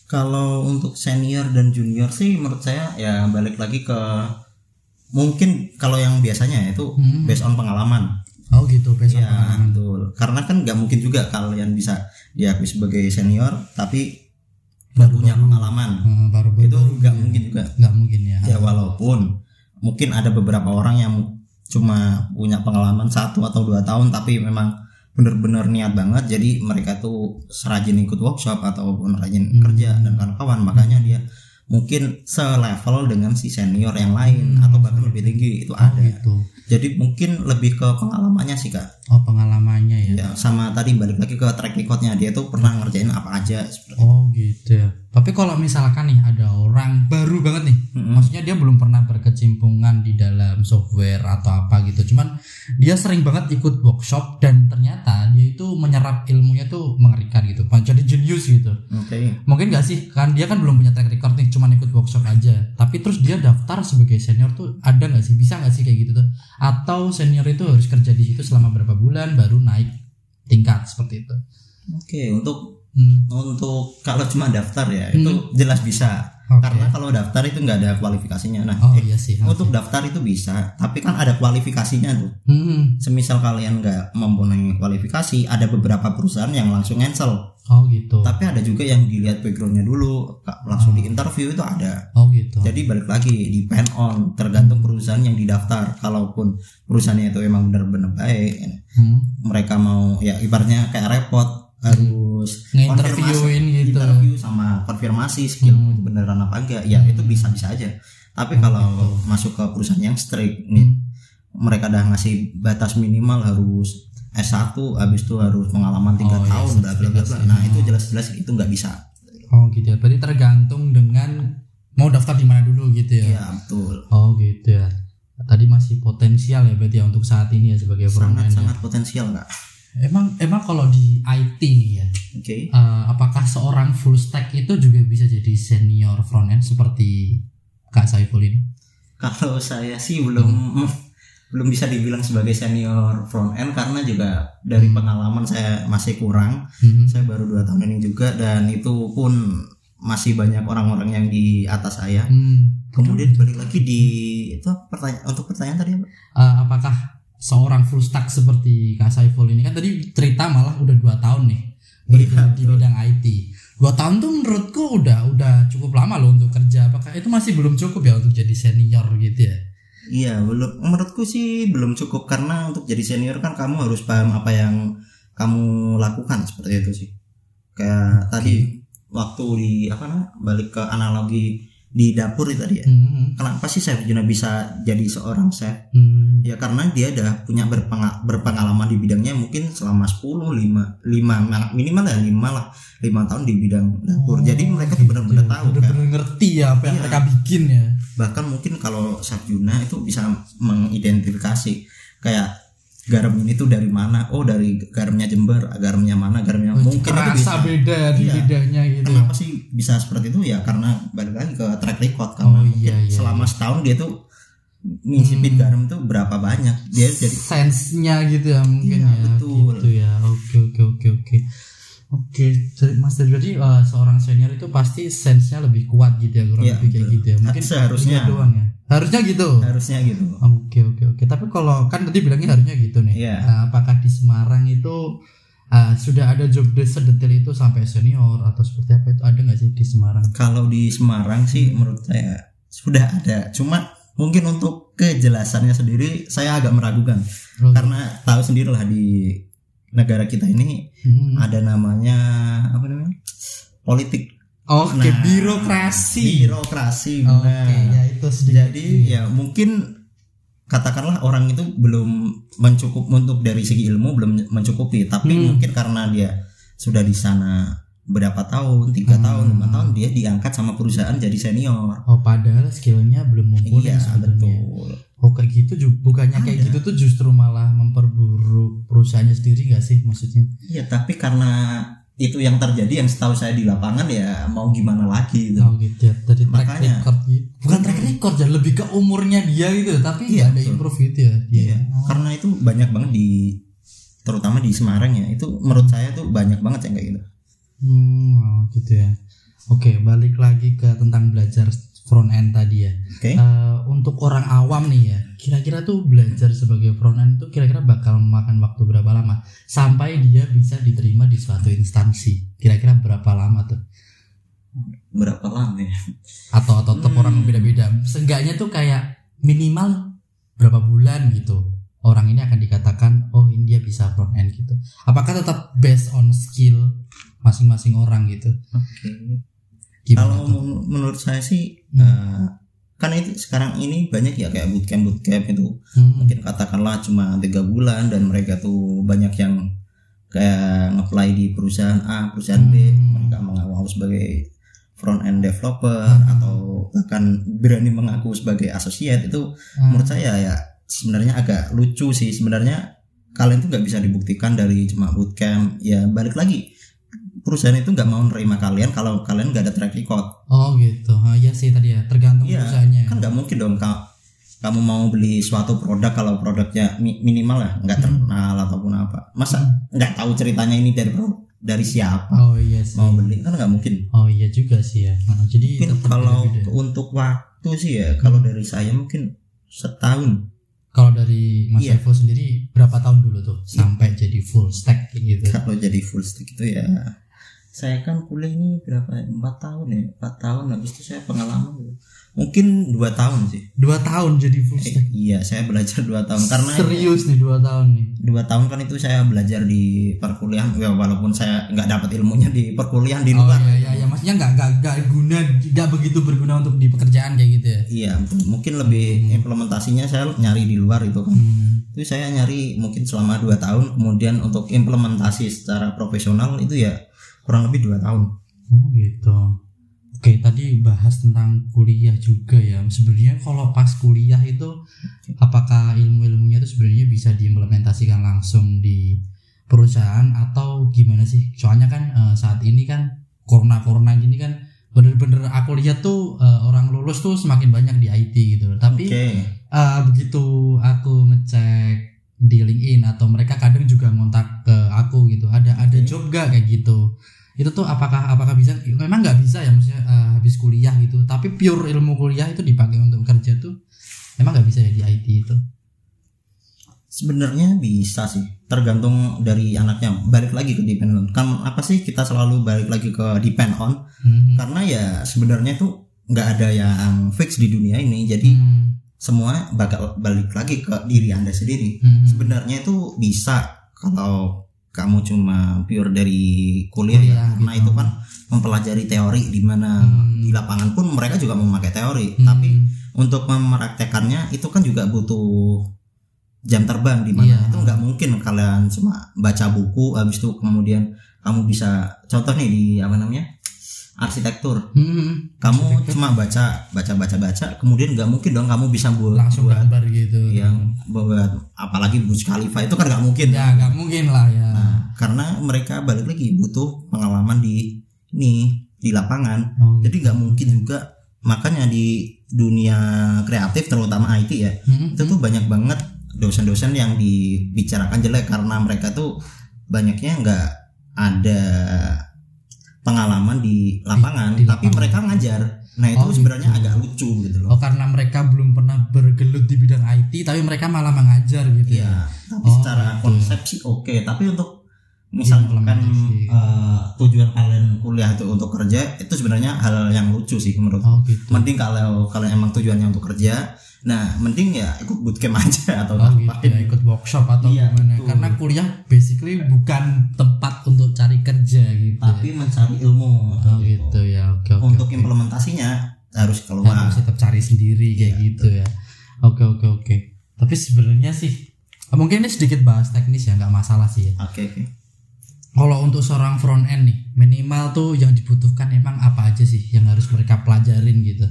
Speaker 2: kalau untuk senior dan junior sih menurut saya ya balik lagi ke mungkin kalau yang biasanya itu
Speaker 1: Hmm.
Speaker 2: based on pengalaman
Speaker 1: Oh gitu, based on
Speaker 2: ya
Speaker 1: pengalaman.
Speaker 2: betul. Karena kan nggak mungkin juga kalian bisa diakui sebagai senior tapi nggak punya pengalaman.
Speaker 1: Eh, baru baru
Speaker 2: itu nggak mungkin juga.
Speaker 1: Nggak mungkin ya.
Speaker 2: ya walaupun mungkin ada beberapa orang yang cuma punya pengalaman satu atau dua tahun tapi memang benar-benar niat banget. Jadi mereka tuh serajin ikut workshop ataupun rajin
Speaker 1: Hmm.
Speaker 2: kerja dan kawan-kawan. Makanya dia mungkin selevel dengan si senior yang lain
Speaker 1: Hmm.
Speaker 2: atau bahkan lebih tinggi itu
Speaker 1: Oh
Speaker 2: ada
Speaker 1: gitu.
Speaker 2: jadi mungkin lebih ke pengalamannya sih kak
Speaker 1: Oh pengalamannya ya.
Speaker 2: ya sama tadi balik lagi ke track recordnya dia tuh pernah ngerjain apa aja seperti.
Speaker 1: Oh gitu ya. Tapi kalau misalkan nih ada orang baru banget nih,
Speaker 2: Mm-mm.
Speaker 1: maksudnya dia belum pernah berkecimpungan di dalam software atau apa gitu. Cuman dia sering banget ikut workshop dan ternyata dia itu menyerap ilmunya tuh mengerikan gitu. Jadi jenius gitu.
Speaker 2: oke
Speaker 1: Mungkin gak sih kan dia kan belum punya track record nih, cuman ikut workshop aja. Tapi terus dia daftar sebagai senior tuh ada nggak sih? Bisa nggak sih kayak gitu tuh? Atau senior itu harus kerja di situ selama berapa bulan baru naik tingkat seperti itu?
Speaker 2: oke untuk
Speaker 1: Hmm.
Speaker 2: untuk kalau cuma daftar ya itu jelas bisa
Speaker 1: Oke.
Speaker 2: karena kalau daftar itu nggak ada kualifikasinya nah
Speaker 1: Oh iya sih.
Speaker 2: untuk daftar itu bisa tapi kan ada kualifikasinya tuh
Speaker 1: Hmm.
Speaker 2: semisal kalian nggak mempunyai kualifikasi ada beberapa perusahaan yang langsung cancel
Speaker 1: Oh gitu.
Speaker 2: tapi ada juga yang dilihat backgroundnya dulu langsung di interview itu ada
Speaker 1: Oh gitu.
Speaker 2: jadi balik lagi depend on tergantung perusahaan yang didaftar kalaupun perusahaannya itu emang benar-benar baik
Speaker 1: Hmm.
Speaker 2: mereka mau ya ibaratnya kayak repot harus
Speaker 1: Nge-interviewin
Speaker 2: konfirmasi-
Speaker 1: gitu.
Speaker 2: interview sama konfirmasi skill
Speaker 1: Hmm.
Speaker 2: beneran apa enggak ya itu bisa bisa aja tapi kalau masuk ke perusahaan yang strict nih
Speaker 1: Hmm.
Speaker 2: mereka udah ngasih batas minimal harus S1 habis itu harus pengalaman tiga
Speaker 1: Oh, iya,
Speaker 2: tahun bla bla bla bla. nah itu jelas-jelas itu nggak bisa
Speaker 1: Oh gitu ya. Berarti tergantung dengan mau daftar di mana dulu gitu ya.
Speaker 2: ya betul
Speaker 1: Oh gitu ya. Tadi masih potensial ya berarti ya untuk saat ini ya sebagai
Speaker 2: sangat
Speaker 1: end. ya.
Speaker 2: sangat potensial nggak
Speaker 1: Emang emang kalau di IT nih ya,
Speaker 2: oke
Speaker 1: eh, apakah seorang full stack itu juga bisa jadi senior front end seperti Kak Saiful ini?
Speaker 2: kalau saya sih belum belum bisa dibilang sebagai senior front end karena juga dari pengalaman saya masih kurang
Speaker 1: Hmm.
Speaker 2: saya baru dua tahun ini juga dan itu pun masih banyak orang-orang yang di atas saya
Speaker 1: Hmm.
Speaker 2: kemudian balik lagi di itu pertanyaan untuk pertanyaan tadi apa
Speaker 1: Eh, apakah seorang full stack seperti Kak Saiful ini kan tadi cerita malah udah dua tahun nih di,
Speaker 2: Iya,
Speaker 1: di bidang IT. Dua tahun tuh menurutku udah udah cukup lama loh untuk kerja. Apakah itu masih belum cukup ya untuk jadi senior gitu ya?
Speaker 2: iya belum menurutku sih belum cukup karena untuk jadi senior kan kamu harus paham apa yang kamu lakukan seperti itu sih kayak tadi waktu di apa namanya balik ke analogi di dapur itu tadi ya
Speaker 1: Hmm.
Speaker 2: kenapa sih Chef Juna bisa jadi seorang chef
Speaker 1: Hmm.
Speaker 2: ya karena dia udah punya berpenga- berpengalaman di bidangnya mungkin selama 10 5 5 minimal ya 5 lah 5 tahun di bidang dapur jadi mereka benar-benar tahu kan
Speaker 1: Bener-bener ngerti ya apa yang
Speaker 2: Iya.
Speaker 1: mereka bikin ya.
Speaker 2: bahkan mungkin kalau Sarjuna itu bisa mengidentifikasi kayak garam ini tuh dari mana? Oh dari garamnya Jember garamnya mana garamnya
Speaker 1: Oh,
Speaker 2: mungkin
Speaker 1: Rasa
Speaker 2: bisa.
Speaker 1: beda di
Speaker 2: Iya.
Speaker 1: lidahnya gitu.
Speaker 2: Kenapa sih bisa seperti itu? Ya karena balik lagi ke track record
Speaker 1: Oh,
Speaker 2: karena
Speaker 1: iya,
Speaker 2: mungkin
Speaker 1: iya,
Speaker 2: selama setahun dia tuh ngisipin
Speaker 1: Hmm.
Speaker 2: garam tuh berapa banyak. Dia jadi
Speaker 1: sense-nya gitu ya mungkin
Speaker 2: Iya,
Speaker 1: ya.
Speaker 2: betul.
Speaker 1: gitu ya. Oke oke oke oke oke Jadi, Mas Dedi, jadi eh, seorang senior itu pasti sense-nya lebih kuat gitu ya kurang
Speaker 2: Iya,
Speaker 1: lebih kayak gitu ya. Mungkin
Speaker 2: Seharusnya.
Speaker 1: doang ya? Harusnya gitu?
Speaker 2: Harusnya gitu.
Speaker 1: Oke oke oke. Tapi kalau kan tadi bilangnya harusnya gitu nih.
Speaker 2: Iya.
Speaker 1: Eh, apakah di Semarang itu eh, sudah ada job desk sedetail itu sampai senior atau seperti apa? Itu ada nggak sih di Semarang?
Speaker 2: Kalau di Semarang sih menurut saya sudah ada. Cuma mungkin untuk kejelasannya sendiri saya agak meragukan.
Speaker 1: Oh,
Speaker 2: karena tahu sendirilah di negara kita ini
Speaker 1: hmm.
Speaker 2: ada namanya apa namanya? Politik.
Speaker 1: Oke
Speaker 2: Nah,
Speaker 1: birokrasi.
Speaker 2: birokrasi
Speaker 1: oke
Speaker 2: benar.
Speaker 1: ya itu sedikit
Speaker 2: jadi ya mungkin katakanlah orang itu belum mencukup untuk dari segi ilmu belum mencukupi. Tapi
Speaker 1: Hmm.
Speaker 2: mungkin karena dia sudah di sana berapa tahun tiga
Speaker 1: Hmm.
Speaker 2: tahun lima tahun dia diangkat sama perusahaan jadi senior.
Speaker 1: Oh padahal skillnya belum mumpuni
Speaker 2: iya betul.
Speaker 1: Oh kayak gitu juga bukannya kayak gitu tuh justru malah memperburuk perusahaannya sendiri nggak sih maksudnya?
Speaker 2: iya tapi karena itu yang terjadi yang setahu saya di lapangan ya mau gimana lagi gitu
Speaker 1: Oh gitu ya. Tadi track
Speaker 2: Makanya.
Speaker 1: record gitu. Bukan track record ya, lebih ke umurnya dia gitu. Tapi
Speaker 2: Iya,
Speaker 1: ada
Speaker 2: betul.
Speaker 1: improve gitu ya dia.
Speaker 2: Iya, karena itu banyak banget di terutama di Semarang ya itu menurut saya tuh banyak banget yang kayak gitu
Speaker 1: Hmm, oh, gitu ya. Oke, balik lagi ke tentang belajar front end tadi ya.
Speaker 2: oke
Speaker 1: Eh, untuk orang awam nih ya, kira-kira tuh belajar sebagai front end tuh kira-kira bakal memakan waktu berapa lama sampai dia bisa diterima di suatu instansi? Kira-kira berapa lama tuh?
Speaker 2: berapa lama ya
Speaker 1: Atau atau tetap
Speaker 2: Hmm.
Speaker 1: orang beda-beda? Seenggaknya tuh kayak minimal berapa bulan gitu. Orang ini akan dikatakan oh ini dia bisa front end gitu. Apakah tetap based on skill masing-masing orang gitu?
Speaker 2: oke
Speaker 1: Gimana
Speaker 2: kalau menurut saya sih
Speaker 1: Hmm.
Speaker 2: eh, kan itu sekarang ini banyak ya kayak bootcamp bootcamp itu
Speaker 1: Hmm.
Speaker 2: mungkin katakanlah cuma tiga bulan dan mereka tuh banyak yang kayak ngeplay di perusahaan A perusahaan B
Speaker 1: Hmm.
Speaker 2: mereka mengaku sebagai front end developer
Speaker 1: Hmm.
Speaker 2: atau bahkan berani mengaku sebagai associate itu
Speaker 1: Hmm.
Speaker 2: menurut saya ya sebenarnya agak lucu sih sebenarnya kalian tuh nggak bisa dibuktikan dari cuma bootcamp ya balik lagi perusahaan itu nggak mau nerima kalian kalau kalian nggak ada track record
Speaker 1: Oh gitu, ah, iya sih tadi ya tergantung
Speaker 2: Iya,
Speaker 1: perusahaannya.
Speaker 2: kan nggak mungkin dong ka- kamu mau beli suatu produk kalau produknya mi- minimal lah nggak
Speaker 1: Hmm.
Speaker 2: terkenal ataupun apa masa nggak tahu ceritanya ini dari dari siapa
Speaker 1: Oh iya sih.
Speaker 2: mau beli kan nggak mungkin
Speaker 1: Oh iya juga sih ya. Nah, jadi
Speaker 2: mungkin kalau
Speaker 1: beda-beda.
Speaker 2: untuk waktu sih ya kalau
Speaker 1: Hmm.
Speaker 2: dari saya mungkin setahun
Speaker 1: kalau dari Mas
Speaker 2: Iya.
Speaker 1: Evo sendiri berapa tahun dulu tuh sampai jadi full stack gitu?
Speaker 2: kalau jadi full stack itu ya saya kan kuliah ini berapa ya? empat tahun ya empat tahun habis itu saya pengalaman gitu. mungkin dua tahun sih
Speaker 1: Dua tahun jadi full
Speaker 2: Eh,
Speaker 1: stack.
Speaker 2: iya saya belajar dua tahun karena
Speaker 1: Serius nih dua tahun nih.
Speaker 2: dua tahun kan itu saya belajar di perkuliahan ya walaupun saya nggak dapat ilmunya di perkuliahan di
Speaker 1: Oh
Speaker 2: luar
Speaker 1: iya iya iya maksudnya nggak nggak nggak guna nggak begitu berguna untuk di pekerjaan kayak gitu ya.
Speaker 2: iya mungkin lebih implementasinya saya nyari di luar itu kan
Speaker 1: Hmm.
Speaker 2: itu saya nyari mungkin selama dua tahun kemudian untuk implementasi secara profesional itu ya kurang lebih dua tahun
Speaker 1: Oh gitu. Oke, tadi bahas tentang kuliah juga ya. Sebenarnya kalau pas kuliah itu apakah ilmu-ilmunya itu sebenarnya bisa diimplementasikan langsung di perusahaan atau gimana sih? Soalnya kan eh, saat ini kan corona-corona gini kan bener-bener aku lihat tuh eh, orang lulus tuh semakin banyak di IT gitu. Tapi
Speaker 2: oke
Speaker 1: eh, begitu aku ngecek di LinkedIn atau mereka kadang juga ngontak ke aku gitu. Ada ada job gak kayak gitu? Itu tuh apakah apakah bisa? Memang nggak bisa ya maksudnya eh, habis kuliah gitu. Tapi pure ilmu kuliah itu dipakai untuk kerja tuh emang nggak bisa ya di IT itu.
Speaker 2: Sebenarnya bisa sih tergantung dari anaknya. Balik lagi ke depend on. Kan apa sih kita selalu balik lagi ke depend on?
Speaker 1: Hmm.
Speaker 2: karena ya sebenarnya tuh nggak ada yang fix di dunia ini jadi
Speaker 1: Hmm.
Speaker 2: Semua bakal balik lagi ke diri anda sendiri
Speaker 1: Hmm.
Speaker 2: sebenarnya itu bisa kalau kamu cuma pure dari kuliah,
Speaker 1: Kuliah,
Speaker 2: ya karena
Speaker 1: gitu.
Speaker 2: itu kan mempelajari teori di mana
Speaker 1: Hmm.
Speaker 2: di lapangan pun mereka juga memakai teori
Speaker 1: Hmm.
Speaker 2: tapi untuk mempraktekannya itu kan juga butuh jam terbang di mana
Speaker 1: Iya.
Speaker 2: itu nggak mungkin kalian cuma baca buku habis itu kemudian kamu bisa contoh nih di apa namanya arsitektur.
Speaker 1: Hmm,
Speaker 2: kamu cuma baca baca baca baca kemudian nggak mungkin dong kamu bisa buat
Speaker 1: langsung
Speaker 2: buat
Speaker 1: gambar gitu.
Speaker 2: yang buat apalagi Burj Khalifa itu kan nggak mungkin.
Speaker 1: Ya nggak mungkin lah ya.
Speaker 2: Nah, karena mereka balik lagi butuh pengalaman di ini di lapangan.
Speaker 1: Oh,
Speaker 2: jadi nggak mungkin juga. Makanya di dunia kreatif terutama IT ya
Speaker 1: Hmm,
Speaker 2: itu tuh banyak banget dosen-dosen yang dibicarakan jelek karena mereka tuh banyaknya nggak ada pengalaman di lapangan
Speaker 1: di
Speaker 2: tapi
Speaker 1: lapangan.
Speaker 2: mereka ngajar nah itu
Speaker 1: Oh,
Speaker 2: sebenarnya
Speaker 1: gitu.
Speaker 2: agak lucu gitu loh
Speaker 1: Oh karena mereka belum pernah bergelut di bidang IT tapi mereka malah mengajar gitu ya.
Speaker 2: Iya, tapi
Speaker 1: Oh,
Speaker 2: secara
Speaker 1: gitu.
Speaker 2: konsep sih oke tapi untuk misalkan eh, tujuan kalian kuliah itu untuk kerja itu sebenarnya hal yang lucu sih menurut
Speaker 1: Oh gitu.
Speaker 2: mending kalau kalian emang tujuannya untuk kerja nah mending ya ikut bootcamp aja atau
Speaker 1: Oh gitu
Speaker 2: ngapain.
Speaker 1: ya ikut workshop atau
Speaker 2: Iya,
Speaker 1: gimana?
Speaker 2: betul.
Speaker 1: Karena kuliah basically bukan tempat untuk cari kerja gitu.
Speaker 2: tapi mencari ilmu
Speaker 1: oh gitu ya. Oke oke.
Speaker 2: untuk
Speaker 1: oke.
Speaker 2: implementasinya harus keluar
Speaker 1: harus tetap cari sendiri kayak gitu ya. Oke oke oke. Tapi sebenarnya sih mungkin ini sedikit bahas teknis ya nggak masalah sih ya.
Speaker 2: oke oke
Speaker 1: Kalau untuk seorang front end nih minimal tuh yang dibutuhkan emang apa aja sih yang harus mereka pelajarin gitu.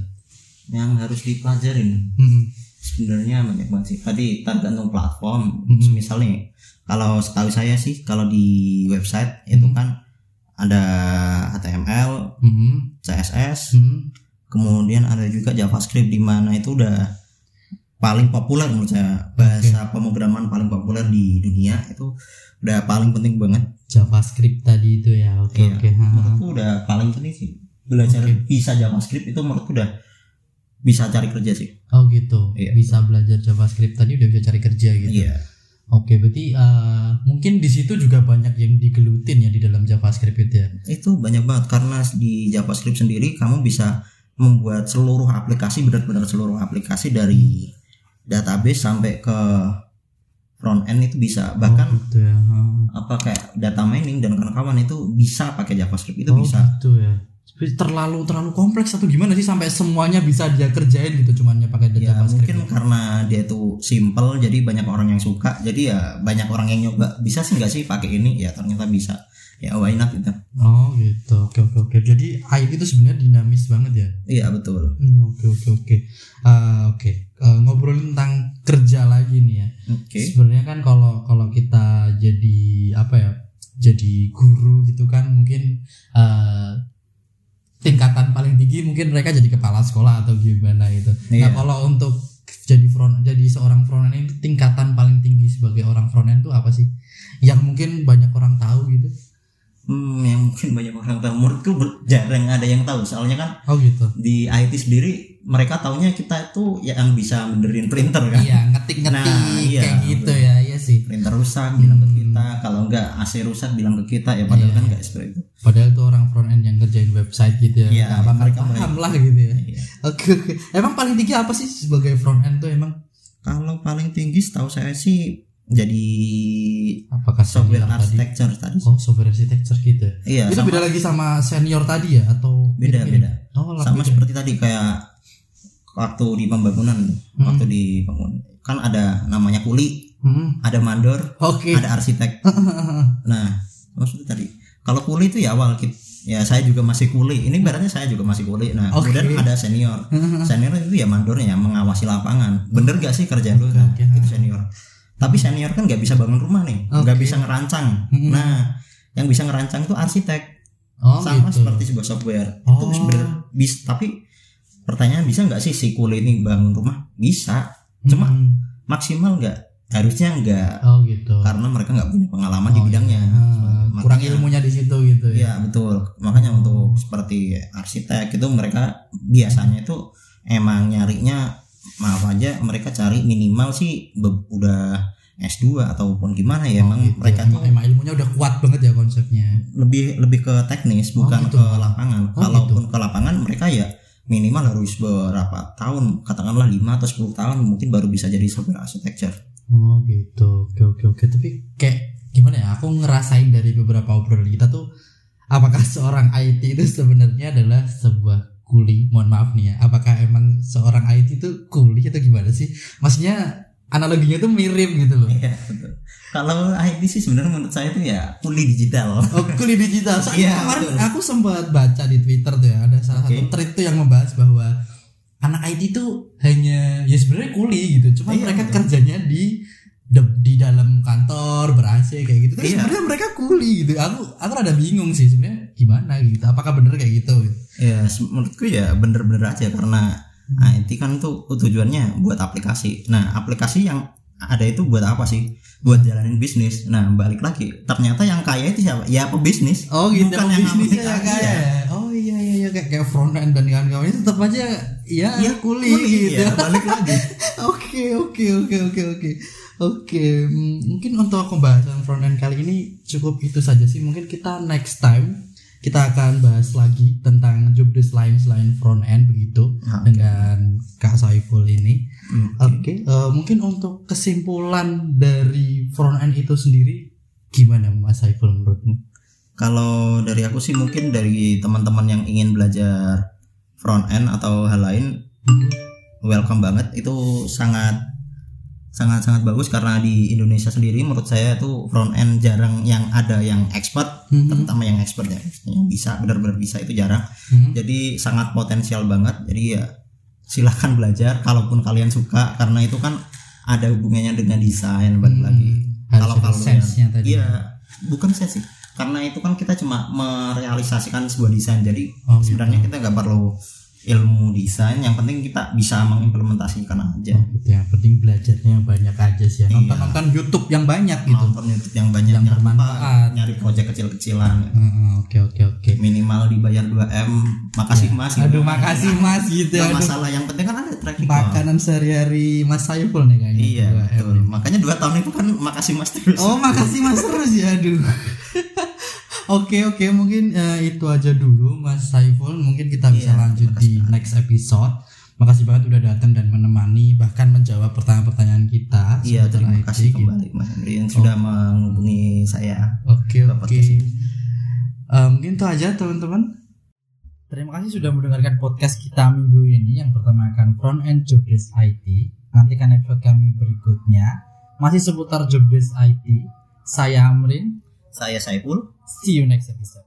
Speaker 2: Yang harus dipelajarin
Speaker 1: Hmm.
Speaker 2: sebenarnya banyak banget sih tadi tergantung platform
Speaker 1: Mhm.
Speaker 2: misal nih kalau setahu saya sih kalau di website itu
Speaker 1: Mhm.
Speaker 2: kan ada HTML
Speaker 1: Hmm.
Speaker 2: CSS
Speaker 1: Hmm.
Speaker 2: kemudian ada juga JavaScript di mana itu udah paling populer menurut saya bahasa pemrograman paling populer di dunia itu udah paling penting banget
Speaker 1: JavaScript tadi itu ya. Oke
Speaker 2: Iya,
Speaker 1: oke. ha.
Speaker 2: menurutku udah paling penting sih belajar
Speaker 1: Oke.
Speaker 2: bisa JavaScript itu menurutku udah bisa cari kerja sih
Speaker 1: Oh gitu.
Speaker 2: Iya.
Speaker 1: Bisa belajar JavaScript tadi udah bisa cari kerja gitu.
Speaker 2: iya
Speaker 1: Oke, berarti eh, mungkin di situ juga banyak yang digelutin ya di dalam JavaScript itu ya.
Speaker 2: itu banyak banget karena di JavaScript sendiri kamu bisa membuat seluruh aplikasi benar-benar seluruh aplikasi dari database sampai ke front end itu bisa bahkan
Speaker 1: oh, gitu ya.
Speaker 2: apa kayak data mining dan kawan-kawan itu bisa pakai JavaScript itu
Speaker 1: oh,
Speaker 2: bisa
Speaker 1: gitu ya. Terlalu terlalu kompleks atau gimana sih sampai semuanya bisa dia kerjain gitu cuman ya pakai
Speaker 2: ya
Speaker 1: JavaScript.
Speaker 2: mungkin karena dia itu simple jadi banyak orang yang suka jadi ya banyak orang yang nyoba bisa sih nggak sih pakai ini ya ternyata bisa ya why not gitu
Speaker 1: Oh gitu. Oke oke oke. Jadi IT itu sebenarnya dinamis banget ya.
Speaker 2: iya betul
Speaker 1: Hmm, Oke oke oke. Ah, Oke. Eh, ngobrolin tentang kerja lagi nih ya.
Speaker 2: oke
Speaker 1: Sebenarnya kan kalau kalau kita jadi apa ya? Jadi guru gitu kan mungkin eh, tingkatan paling tinggi mungkin mereka jadi kepala sekolah atau gimana itu. Nah,
Speaker 2: Iya.
Speaker 1: kalau untuk jadi front jadi seorang front end itu tingkatan paling tinggi sebagai orang front end itu apa sih? Yang mungkin banyak orang tahu gitu.
Speaker 2: hmm, yang mungkin banyak orang tahu menurutku jarang ada yang tahu soalnya kan
Speaker 1: Oh gitu.
Speaker 2: di IT sendiri mereka taunya kita itu yang bisa benerin printer kan
Speaker 1: Iya, ngetik-ngetik
Speaker 2: Nah, iya,
Speaker 1: kayak gitu
Speaker 2: betul.
Speaker 1: ya, iya sih.
Speaker 2: printer rusak bilang ke
Speaker 1: Hmm.
Speaker 2: kita kalau enggak AC rusak bilang ke kita ya padahal
Speaker 1: Iya.
Speaker 2: kan enggak seperti itu
Speaker 1: Padahal tuh orang front end yang kerjain website gitu ya. Nggak bakal
Speaker 2: mereka
Speaker 1: paham lah gitu ya.
Speaker 2: Iya.
Speaker 1: Oke oke. Emang paling tinggi apa sih sebagai front end tuh emang?
Speaker 2: kalau paling tinggi setahu saya sih jadi
Speaker 1: Apakah
Speaker 2: software
Speaker 1: senior tadi?
Speaker 2: architecture tadi
Speaker 1: Oh software architecture gitu. ya?
Speaker 2: iya
Speaker 1: Itu
Speaker 2: sama,
Speaker 1: beda lagi sama senior tadi ya atau
Speaker 2: beda beda
Speaker 1: Oh,
Speaker 2: sama
Speaker 1: beda.
Speaker 2: seperti tadi kayak waktu di pembangunan
Speaker 1: Hmm.
Speaker 2: waktu di bangun kan ada namanya kuli
Speaker 1: Hmm,
Speaker 2: ada mandor
Speaker 1: Oke.
Speaker 2: ada arsitek. Nah maksudnya tadi kalau kuli itu ya awal kita ya saya juga masih kuli. Ini ibaratnya saya juga masih kuli. Nah
Speaker 1: Oke.
Speaker 2: kemudian ada senior. Senior itu ya mandornya yang mengawasi lapangan. Bener gak sih kerjaan lu? Nah, itu senior. Tapi senior kan nggak bisa bangun rumah nih. Nggak
Speaker 1: Oke.
Speaker 2: bisa ngerancang.
Speaker 1: Hmm.
Speaker 2: nah yang bisa ngerancang itu arsitek.
Speaker 1: Oh
Speaker 2: sama
Speaker 1: gitu.
Speaker 2: seperti sebuah software. Itu
Speaker 1: Oh.
Speaker 2: sebenarnya bis tapi pertanyaan bisa nggak sih si kuli ini bangun rumah? Bisa. Cuma
Speaker 1: Hmm.
Speaker 2: maksimal nggak harusnya nggak
Speaker 1: Oh gitu.
Speaker 2: karena mereka nggak punya pengalaman di
Speaker 1: Oh,
Speaker 2: bidangnya
Speaker 1: iya. Ah, kurang
Speaker 2: Makanya-
Speaker 1: ilmunya di situ gitu ya.
Speaker 2: Iya betul. Makanya
Speaker 1: Oh.
Speaker 2: untuk seperti arsitek itu mereka biasanya itu emang nyarinya maaf aja mereka cari minimal sih be- udah S2 ataupun gimana ya
Speaker 1: Oh,
Speaker 2: emang
Speaker 1: gitu.
Speaker 2: mereka tuh
Speaker 1: emang, emang ilmunya udah kuat banget ya konsepnya.
Speaker 2: lebih lebih ke teknis bukan
Speaker 1: gitu.
Speaker 2: ke lapangan.
Speaker 1: Oh,
Speaker 2: Kalaupun ke lapangan mereka ya minimal harus berapa tahun katakanlah 5 atau 10 tahun mungkin baru bisa jadi software architecture.
Speaker 1: Oh gitu, oke oke oke. Tapi kayak gimana ya? Aku ngerasain dari beberapa obrolan kita tuh, apakah seorang IT itu sebenarnya adalah sebuah kuli? Mohon maaf nih ya. Apakah emang seorang IT itu kuli atau gimana sih? Maksudnya analoginya tuh mirip gitu loh.
Speaker 2: Iya betul. Kalau IT sih sebenarnya menurut saya itu ya kuli digital.
Speaker 1: Oh, kuliah digital. Soalnya
Speaker 2: Iya,
Speaker 1: kemarin
Speaker 2: betul.
Speaker 1: aku sempat baca di Twitter tuh ya, ada salah
Speaker 2: Oke.
Speaker 1: satu thread tuh yang membahas bahwa anak IT tuh hanya ya sebenarnya kuli gitu, cuma
Speaker 2: Iya,
Speaker 1: mereka
Speaker 2: betul.
Speaker 1: kerjanya di de- di dalam kantor ber AC kayak gitu. Terus
Speaker 2: Iya.
Speaker 1: sebenarnya mereka kuli gitu. Aku aku rada bingung sih sebenarnya gimana gitu. Apakah bener kayak gitu?
Speaker 2: Ya menurutku ya bener-bener aja karena IT kan tuh tujuannya buat aplikasi. Nah aplikasi yang ada itu buat apa sih? Buat jalanin bisnis. Nah balik lagi ternyata yang kaya itu siapa? Ya pebisnis.
Speaker 1: Oh gitu,
Speaker 2: Bukan yang
Speaker 1: bisnisnya ya
Speaker 2: aplikasi,
Speaker 1: kayak.
Speaker 2: ya.
Speaker 1: Oh iya iya iya kayak kayak front end dan kawan-kawan itu tetap aja ya,
Speaker 2: Ya
Speaker 1: kuli, gitu.
Speaker 2: ya, balik lagi.
Speaker 1: Oke oke oke oke oke oke mm, mungkin untuk pembahasan front end kali ini cukup itu saja sih mungkin kita next time kita akan bahas lagi tentang job desk lain selain front end begitu
Speaker 2: Oke.
Speaker 1: dengan Kak Saiful ini
Speaker 2: Hmm.
Speaker 1: oke eh, mungkin untuk kesimpulan dari front end itu sendiri gimana Mas Saiful menurutmu
Speaker 2: Kalau dari aku sih mungkin dari teman-teman yang ingin belajar front end atau hal lain welcome banget itu sangat sangat sangat bagus karena di Indonesia sendiri menurut saya tuh front end jarang yang ada yang expert
Speaker 1: Mhm.
Speaker 2: terutama yang expert ya yang bisa benar-benar bisa itu jarang
Speaker 1: Mhm.
Speaker 2: jadi sangat potensial banget jadi ya silahkan belajar kalaupun kalian suka karena itu kan ada hubungannya dengan desain balik
Speaker 1: Hmm,
Speaker 2: lagi kalau
Speaker 1: tadi.
Speaker 2: iya bukan sense sih karena itu kan kita cuma merealisasikan sebuah desain jadi
Speaker 1: Oh, gitu.
Speaker 2: sebenarnya kita nggak perlu ilmu desain yang penting kita bisa mengimplementasikan aja
Speaker 1: Oh, gitu ya. Yang penting belajarnya banyak aja sih ya.
Speaker 2: Iya.
Speaker 1: Nonton nonton YouTube yang banyak gitu.
Speaker 2: nonton YouTube yang banyak
Speaker 1: Yang bermanfaat.
Speaker 2: nyari project kecil-kecilan
Speaker 1: Oke oke oke.
Speaker 2: minimal dibayar 2 m makasih mas
Speaker 1: Aduh makasih Mas gitu. Aduh.
Speaker 2: masalah yang penting kan ada track record
Speaker 1: Makanan sehari-hari Mas Saiful nih kayaknya.
Speaker 2: iya
Speaker 1: Dua M
Speaker 2: betul
Speaker 1: nih.
Speaker 2: makanya dua tahun itu kan makasih mas terus
Speaker 1: Oh makasih Mas terus ya aduh. Oke oke mungkin eh, itu aja dulu Mas Saiful mungkin kita bisa
Speaker 2: Iya,
Speaker 1: lanjut di next episode. Makasih banget udah datang dan menemani bahkan menjawab pertanyaan-pertanyaan kita.
Speaker 2: iya
Speaker 1: seputar
Speaker 2: terima
Speaker 1: IT
Speaker 2: kasih
Speaker 1: gitu.
Speaker 2: kembali mas Henry yang sudah menghubungi saya
Speaker 1: Oke
Speaker 2: Ke
Speaker 1: oke.
Speaker 2: podcast ini.
Speaker 1: Eh, mungkin itu aja teman-teman. Terima kasih sudah mendengarkan podcast kita minggu ini yang pertama akan front end job desk IT. Nantikan episode kami berikutnya masih seputar job desk IT. Saya Amrin.
Speaker 2: Saya Saiful.
Speaker 1: See you next episode.